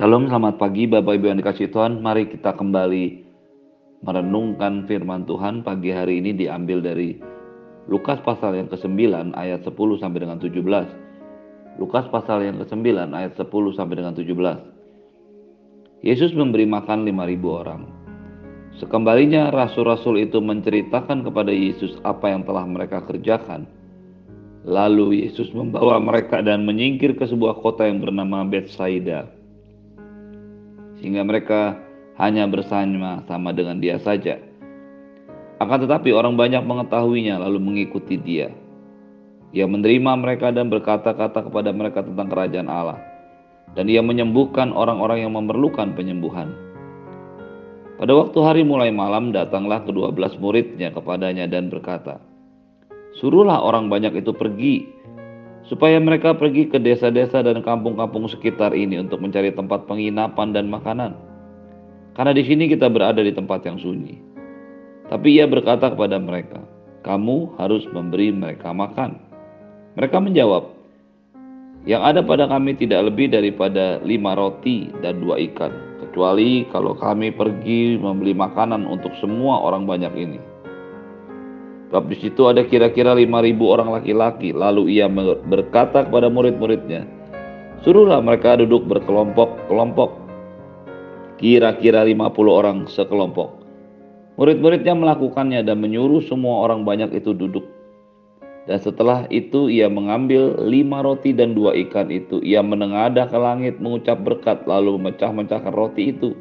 Shalom, selamat pagi Bapak Ibu yang dikasih Tuhan. Mari kita kembali merenungkan firman Tuhan pagi hari ini diambil dari Lukas pasal yang ke-9 ayat 10 sampai dengan 17. Lukas pasal yang ke-9 ayat 10 sampai dengan 17. Yesus memberi makan 5000 orang. Sekembalinya rasul-rasul itu menceritakan kepada Yesus apa yang telah mereka kerjakan. Lalu Yesus membawa mereka dan menyingkir ke sebuah kota yang bernama Bethsaida sehingga mereka hanya bersama sama dengan dia saja. Akan tetapi orang banyak mengetahuinya lalu mengikuti dia. Ia menerima mereka dan berkata-kata kepada mereka tentang kerajaan Allah. Dan ia menyembuhkan orang-orang yang memerlukan penyembuhan. Pada waktu hari mulai malam datanglah kedua belas muridnya kepadanya dan berkata, Suruhlah orang banyak itu pergi supaya mereka pergi ke desa-desa dan kampung-kampung sekitar ini untuk mencari tempat penginapan dan makanan. Karena di sini kita berada di tempat yang sunyi. Tapi ia berkata kepada mereka, "Kamu harus memberi mereka makan." Mereka menjawab, "Yang ada pada kami tidak lebih daripada lima roti dan dua ikan, kecuali kalau kami pergi membeli makanan untuk semua orang banyak ini." Sebab di situ ada kira-kira 5000 orang laki-laki. Lalu ia berkata kepada murid-muridnya, Suruhlah mereka duduk berkelompok-kelompok. Kira-kira 50 orang sekelompok. Murid-muridnya melakukannya dan menyuruh semua orang banyak itu duduk. Dan setelah itu ia mengambil lima roti dan dua ikan itu. Ia menengadah ke langit mengucap berkat lalu memecah-mecahkan roti itu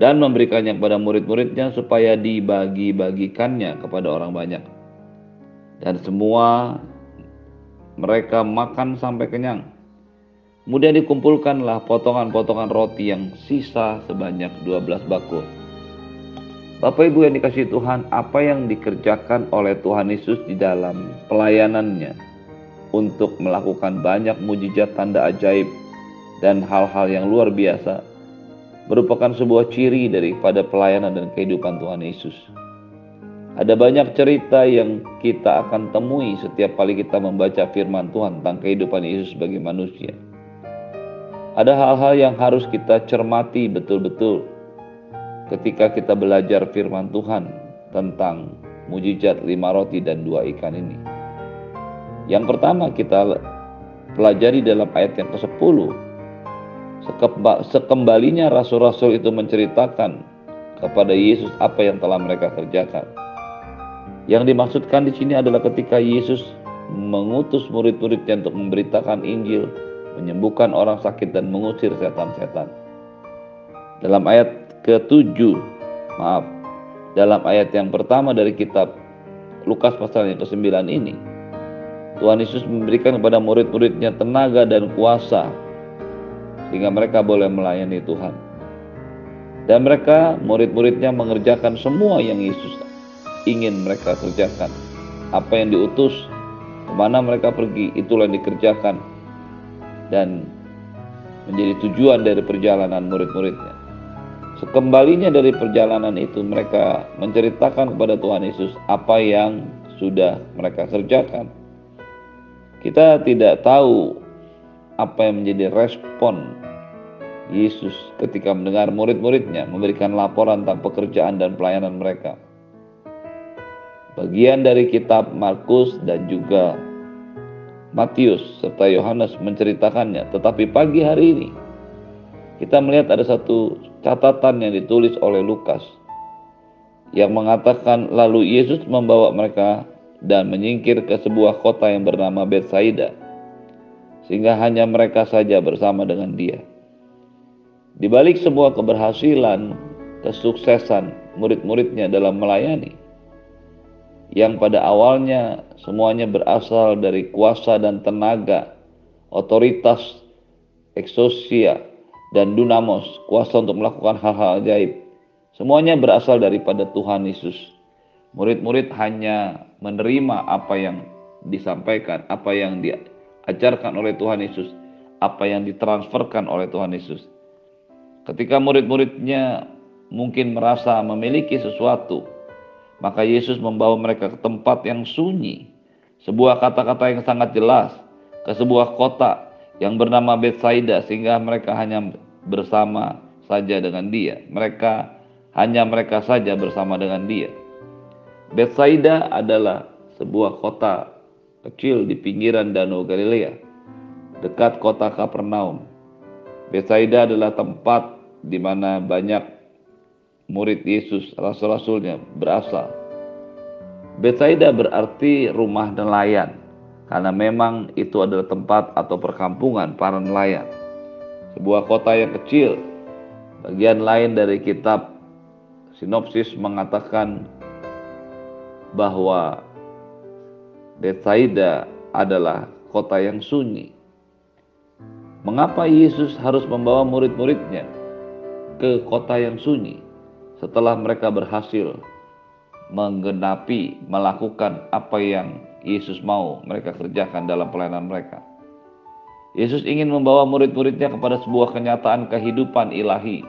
dan memberikannya kepada murid-muridnya supaya dibagi-bagikannya kepada orang banyak. Dan semua mereka makan sampai kenyang. Kemudian dikumpulkanlah potongan-potongan roti yang sisa sebanyak 12 bakul. Bapak Ibu yang dikasih Tuhan, apa yang dikerjakan oleh Tuhan Yesus di dalam pelayanannya untuk melakukan banyak mujizat tanda ajaib dan hal-hal yang luar biasa merupakan sebuah ciri daripada pelayanan dan kehidupan Tuhan Yesus. Ada banyak cerita yang kita akan temui setiap kali kita membaca firman Tuhan tentang kehidupan Yesus sebagai manusia. Ada hal-hal yang harus kita cermati betul-betul ketika kita belajar firman Tuhan tentang mujizat lima roti dan dua ikan ini. Yang pertama kita pelajari dalam ayat yang ke-10 Sekembalinya rasul-rasul itu menceritakan kepada Yesus apa yang telah mereka kerjakan. Yang dimaksudkan di sini adalah ketika Yesus mengutus murid-muridnya untuk memberitakan Injil, menyembuhkan orang sakit dan mengusir setan-setan. Dalam ayat ke-7, maaf, dalam ayat yang pertama dari kitab Lukas pasal yang ke-9 ini, Tuhan Yesus memberikan kepada murid-muridnya tenaga dan kuasa sehingga mereka boleh melayani Tuhan. Dan mereka murid-muridnya mengerjakan semua yang Yesus ingin mereka kerjakan. Apa yang diutus, ke mana mereka pergi, itulah yang dikerjakan. Dan menjadi tujuan dari perjalanan murid-muridnya. Sekembalinya dari perjalanan itu mereka menceritakan kepada Tuhan Yesus apa yang sudah mereka kerjakan. Kita tidak tahu apa yang menjadi respon Yesus ketika mendengar murid-muridnya memberikan laporan tentang pekerjaan dan pelayanan mereka. Bagian dari kitab Markus dan juga Matius serta Yohanes menceritakannya, tetapi pagi hari ini kita melihat ada satu catatan yang ditulis oleh Lukas yang mengatakan lalu Yesus membawa mereka dan menyingkir ke sebuah kota yang bernama Bethsaida sehingga hanya mereka saja bersama dengan dia. Di balik sebuah keberhasilan, kesuksesan murid-muridnya dalam melayani, yang pada awalnya semuanya berasal dari kuasa dan tenaga, otoritas, eksosia, dan dunamos, kuasa untuk melakukan hal-hal ajaib. Semuanya berasal daripada Tuhan Yesus. Murid-murid hanya menerima apa yang disampaikan, apa yang diajarkan oleh Tuhan Yesus, apa yang ditransferkan oleh Tuhan Yesus. Ketika murid-muridnya mungkin merasa memiliki sesuatu, maka Yesus membawa mereka ke tempat yang sunyi. Sebuah kata-kata yang sangat jelas ke sebuah kota yang bernama Bethsaida sehingga mereka hanya bersama saja dengan dia. Mereka hanya mereka saja bersama dengan dia. Bethsaida adalah sebuah kota kecil di pinggiran Danau Galilea, dekat kota Kapernaum. Bethsaida adalah tempat di mana banyak murid Yesus, rasul-rasulnya berasal. Bethsaida berarti rumah nelayan, karena memang itu adalah tempat atau perkampungan para nelayan. Sebuah kota yang kecil, bagian lain dari kitab sinopsis mengatakan bahwa Bethsaida adalah kota yang sunyi. Mengapa Yesus harus membawa murid-muridnya ke kota yang sunyi setelah mereka berhasil menggenapi melakukan apa yang Yesus mau mereka kerjakan dalam pelayanan mereka. Yesus ingin membawa murid-muridnya kepada sebuah kenyataan kehidupan ilahi.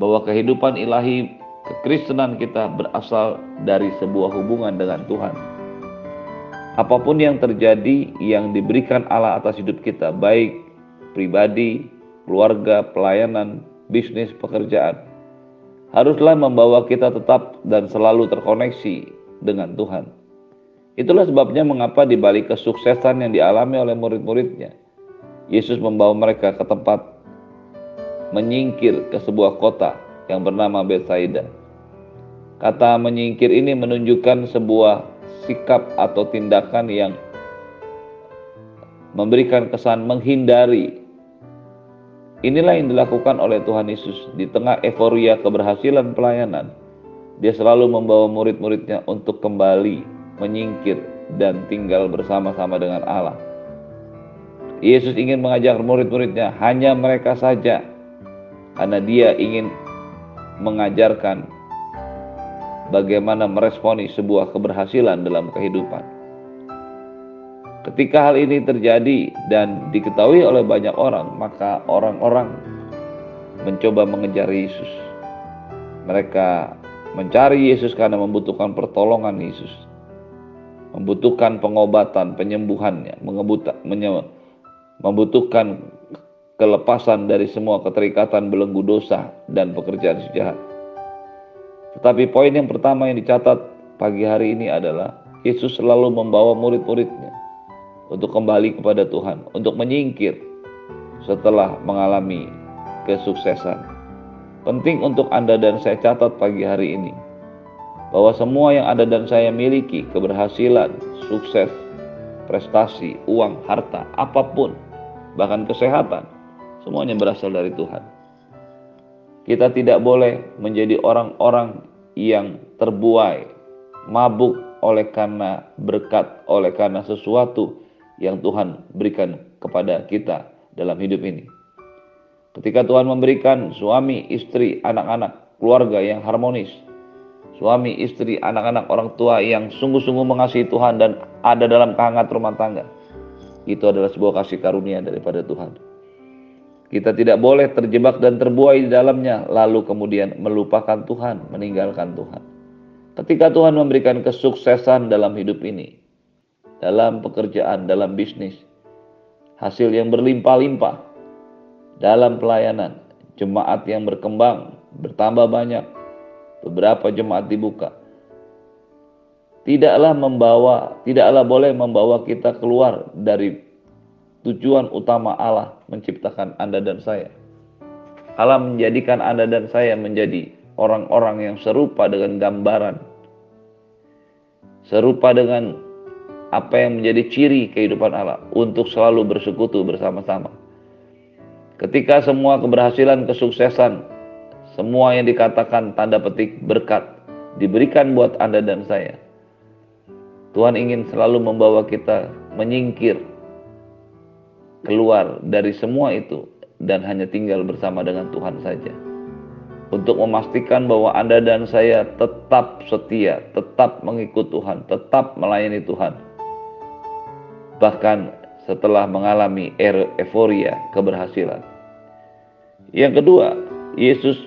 Bahwa kehidupan ilahi kekristenan kita berasal dari sebuah hubungan dengan Tuhan. Apa pun yang terjadi yang diberikan Allah atas hidup kita, baik pribadi, keluarga, pelayanan, bisnis, pekerjaan, haruslah membawa kita tetap dan selalu terkoneksi dengan Tuhan. Itulah sebabnya mengapa di balik kesuksesan yang dialami oleh murid-muridnya, Yesus membawa mereka ke tempat menyingkir ke sebuah kota yang bernama Bethsaida. Kata menyingkir ini menunjukkan sebuah sikap atau tindakan yang memberikan kesan menghindari. Inilah yang dilakukan oleh Tuhan Yesus di tengah euforia keberhasilan pelayanan. Dia selalu membawa murid-muridnya untuk kembali menyingkir dan tinggal bersama-sama dengan Allah. Yesus ingin mengajar murid-muridnya hanya mereka saja karena dia ingin mengajarkan bagaimana meresponi sebuah keberhasilan dalam kehidupan. Ketika hal ini terjadi dan diketahui oleh banyak orang, maka orang-orang mencoba mengejar Yesus. Mereka mencari Yesus karena membutuhkan pertolongan Yesus membutuhkan pengobatan, penyembuhannya, membutuhkan kelepasan dari semua keterikatan belenggu dosa dan pekerjaan sejahat. Tetapi poin yang pertama yang dicatat pagi hari ini adalah Yesus selalu membawa murid-muridnya untuk kembali kepada Tuhan, untuk menyingkir setelah mengalami kesuksesan. Penting untuk Anda dan saya catat pagi hari ini bahwa semua yang ada dan saya miliki, keberhasilan, sukses, prestasi, uang, harta, apa pun, bahkan kesehatan, semuanya berasal dari Tuhan. Kita tidak boleh menjadi orang-orang yang terbuai, mabuk oleh karena berkat, oleh karena sesuatu yang Tuhan berikan kepada kita dalam hidup ini. Ketika Tuhan memberikan suami, istri, anak-anak, keluarga yang harmonis, suami, istri, anak-anak, orang tua yang sungguh-sungguh mengasihi Tuhan dan ada dalam kehangat rumah tangga. Itu adalah sebuah kasih karunia daripada Tuhan. Kita tidak boleh terjebak dan terbuai di dalamnya, lalu kemudian melupakan Tuhan, meninggalkan Tuhan. Ketika Tuhan memberikan kesuksesan dalam hidup ini, dalam pekerjaan, dalam bisnis, hasil yang berlimpah-limpah, dalam pelayanan, jemaat yang berkembang, bertambah banyak, beberapa jemaat dibuka. Tidaklah membawa, tidaklah boleh membawa kita keluar dari tujuan utama Allah menciptakan Anda dan saya. Allah menjadikan Anda dan saya menjadi orang-orang yang serupa dengan gambaran. Serupa dengan apa yang menjadi ciri kehidupan Allah untuk selalu bersekutu bersama-sama. Ketika semua keberhasilan, kesuksesan, semua yang dikatakan tanda petik berkat diberikan buat Anda dan saya. Tuhan ingin selalu membawa kita menyingkir keluar dari semua itu dan hanya tinggal bersama dengan Tuhan saja. Untuk memastikan bahwa Anda dan saya tetap setia, tetap mengikut Tuhan, tetap melayani Tuhan. Bahkan setelah mengalami er-, euforia keberhasilan. Yang kedua, Yesus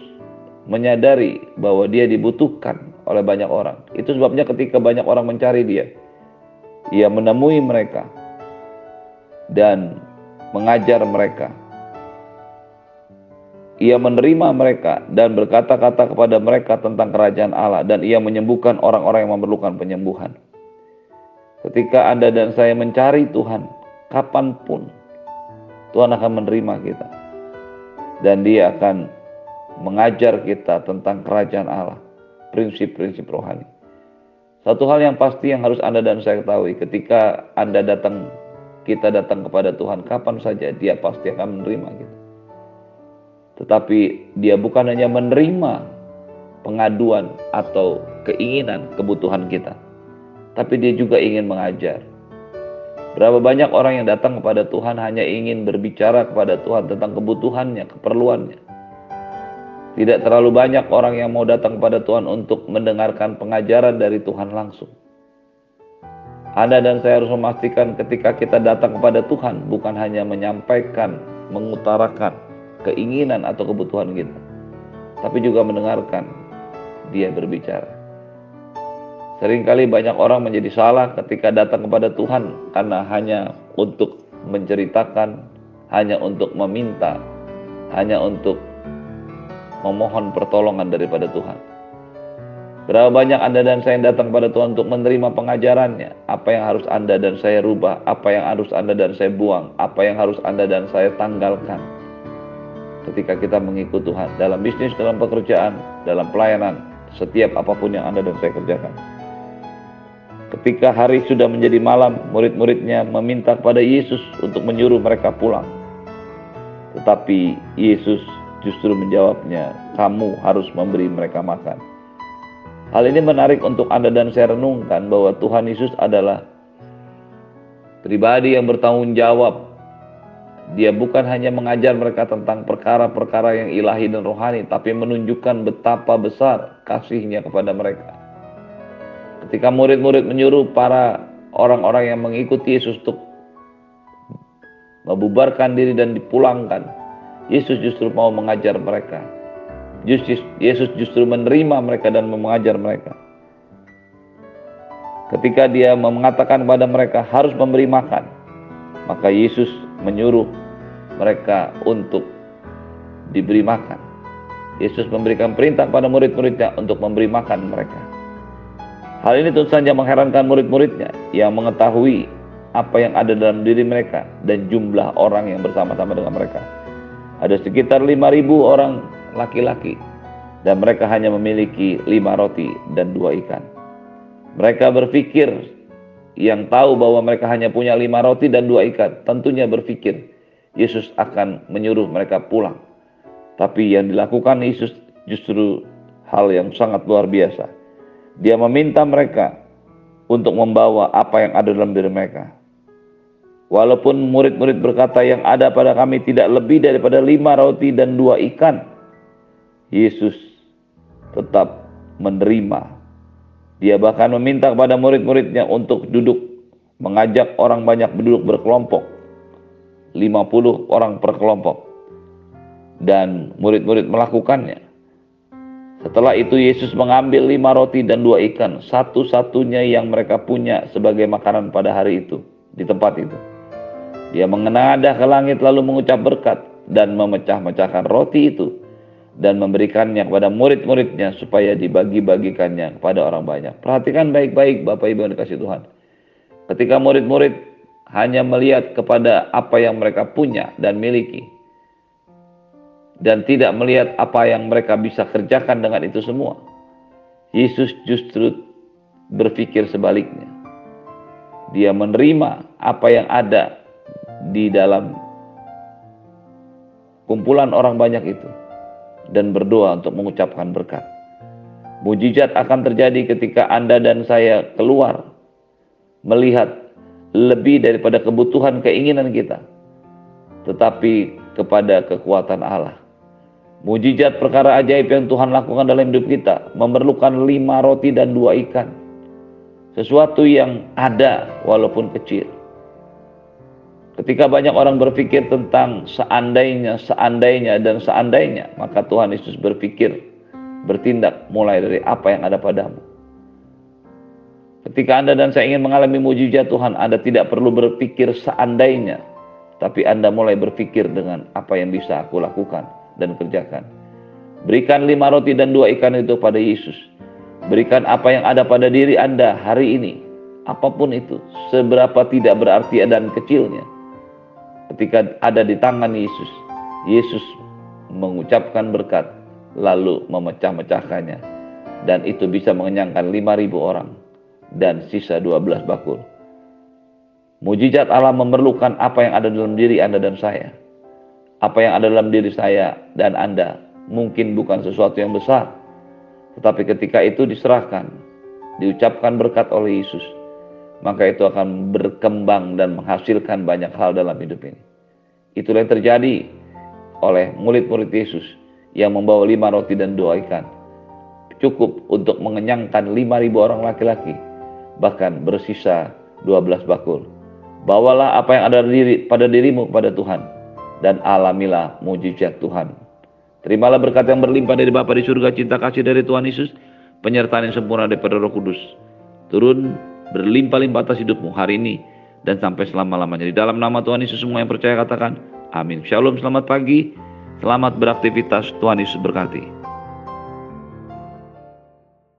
menyadari bahwa dia dibutuhkan oleh banyak orang. Itu sebabnya ketika banyak orang mencari dia, ia menemui mereka dan mengajar mereka. ia menerima mereka dan berkata-kata kepada mereka tentang kerajaan Allah dan ia menyembuhkan orang-orang yang memerlukan penyembuhan. Ketika Anda dan saya mencari Tuhan, kapan pun Tuhan akan menerima kita. Dan dia akan mengajar kita tentang kerajaan Allah, prinsip-prinsip rohani. Satu hal yang pasti yang harus Anda dan saya ketahui, ketika Anda datang, kita datang kepada Tuhan, kapan saja dia pasti akan menerima kita. Tetapi dia bukan hanya menerima pengaduan atau keinginan, kebutuhan kita, tapi dia juga ingin mengajar. Berapa banyak orang yang datang kepada Tuhan hanya ingin berbicara kepada Tuhan tentang kebutuhannya, keperluannya. Tidak terlalu banyak orang yang mau datang kepada Tuhan untuk mendengarkan pengajaran dari Tuhan langsung. Anda dan saya harus memastikan ketika kita datang kepada Tuhan bukan hanya menyampaikan, mengutarakan keinginan atau kebutuhan kita, tapi juga mendengarkan Dia berbicara. Seringkali banyak orang menjadi salah ketika datang kepada Tuhan karena hanya untuk menceritakan, hanya untuk meminta, hanya untuk memohon pertolongan daripada Tuhan. Berapa banyak Anda dan saya yang datang kepada Tuhan untuk menerima pengajarannya, apa yang harus Anda dan saya rubah, apa yang harus Anda dan saya buang, apa yang harus Anda dan saya tanggalkan. Ketika kita mengikut Tuhan dalam bisnis, dalam pekerjaan, dalam pelayanan, setiap apa pun yang Anda dan saya kerjakan. Ketika hari sudah menjadi malam, murid-muridnya meminta kepada Yesus untuk menyuruh mereka pulang. Tetapi Yesus justru menjawabnya, kamu harus memberi mereka makan. Hal ini menarik untuk Anda dan saya renungkan bahwa Tuhan Yesus adalah pribadi yang bertanggung jawab. Dia bukan hanya mengajar mereka tentang perkara-perkara yang ilahi dan rohani, tapi menunjukkan betapa besar kasihnya kepada mereka. Ketika murid-murid menyuruh para orang-orang yang mengikuti Yesus untuk membubarkan diri dan dipulangkan, Yesus justru mau mengajar mereka. Yesus justru menerima mereka dan mengajar mereka. Ketika dia mengatakan kepada mereka harus memberi makan, maka Yesus menyuruh mereka untuk diberi makan. Yesus memberikan perintah pada murid-muridnya untuk memberi makan mereka. Hal ini tentu saja mengherankan murid-muridnya yang mengetahui apa yang ada dalam diri mereka dan jumlah orang yang bersama-sama dengan mereka. Ada sekitar 5.000 orang laki-laki dan mereka hanya memiliki lima roti dan dua ikan. Mereka berpikir yang tahu bahwa mereka hanya punya lima roti dan dua ikan, tentunya berpikir Yesus akan menyuruh mereka pulang. Tapi yang dilakukan Yesus justru hal yang sangat luar biasa. Dia meminta mereka untuk membawa apa yang ada dalam diri mereka. Walaupun murid-murid berkata yang ada pada kami tidak lebih daripada lima roti dan dua ikan, Yesus tetap menerima. Dia bahkan meminta kepada murid-muridnya untuk duduk, mengajak orang banyak duduk berkelompok. 50 orang per kelompok. Dan murid-murid melakukannya. Setelah itu Yesus mengambil lima roti dan dua ikan, satu-satunya yang mereka punya sebagai makanan pada hari itu, di tempat itu. Dia mengenadah ke langit lalu mengucap berkat dan memecah-mecahkan roti itu dan memberikannya kepada murid-muridnya supaya dibagi-bagikannya kepada orang banyak. Perhatikan baik-baik Bapak Ibu yang dikasih Tuhan. Ketika murid-murid hanya melihat kepada apa yang mereka punya dan miliki, dan tidak melihat apa yang mereka bisa kerjakan dengan itu semua. Yesus justru berpikir sebaliknya. Dia menerima apa yang ada di dalam kumpulan orang banyak itu dan berdoa untuk mengucapkan berkat. Mujizat akan terjadi ketika Anda dan saya keluar melihat lebih daripada kebutuhan keinginan kita, tetapi kepada kekuatan Allah. Mujizat perkara ajaib yang Tuhan lakukan dalam hidup kita memerlukan lima roti dan dua ikan. Sesuatu yang ada walaupun kecil. Ketika banyak orang berpikir tentang seandainya, seandainya, dan seandainya, maka Tuhan Yesus berpikir, bertindak mulai dari apa yang ada padamu. Ketika Anda dan saya ingin mengalami mujizat Tuhan, Anda tidak perlu berpikir seandainya, tapi Anda mulai berpikir dengan apa yang bisa aku lakukan dan kerjakan. Berikan lima roti dan dua ikan itu pada Yesus. Berikan apa yang ada pada diri Anda hari ini, apa pun itu, seberapa tidak berarti dan kecilnya. Ketika ada di tangan Yesus, Yesus mengucapkan berkat, lalu memecah-mecahkannya. Dan itu bisa mengenyangkan 5.000 orang dan sisa 12 bakul. Mujizat Allah memerlukan apa yang ada dalam diri Anda dan saya. Apa yang ada dalam diri saya dan Anda mungkin bukan sesuatu yang besar, tetapi ketika itu diserahkan, diucapkan berkat oleh Yesus, maka itu akan berkembang dan menghasilkan banyak hal dalam hidup ini. Itulah yang terjadi oleh murid-murid Yesus yang membawa lima roti dan dua ikan. Cukup untuk mengenyangkan lima ribu orang laki-laki, bahkan bersisa dua belas bakul. Bawalah apa yang ada pada dirimu pada Tuhan, dan alamilah mujizat Tuhan Terimalah berkat yang berlimpah dari Bapa di surga, cinta kasih dari Tuhan Yesus, penyertaan yang sempurna daripada Roh Kudus. Turun berlimpah-limpah atas hidupmu hari ini dan sampai selama-lamanya. Di dalam nama Tuhan Yesus semua yang percaya katakan amin. Shalom, selamat pagi, selamat beraktivitas, Tuhan Yesus berkati.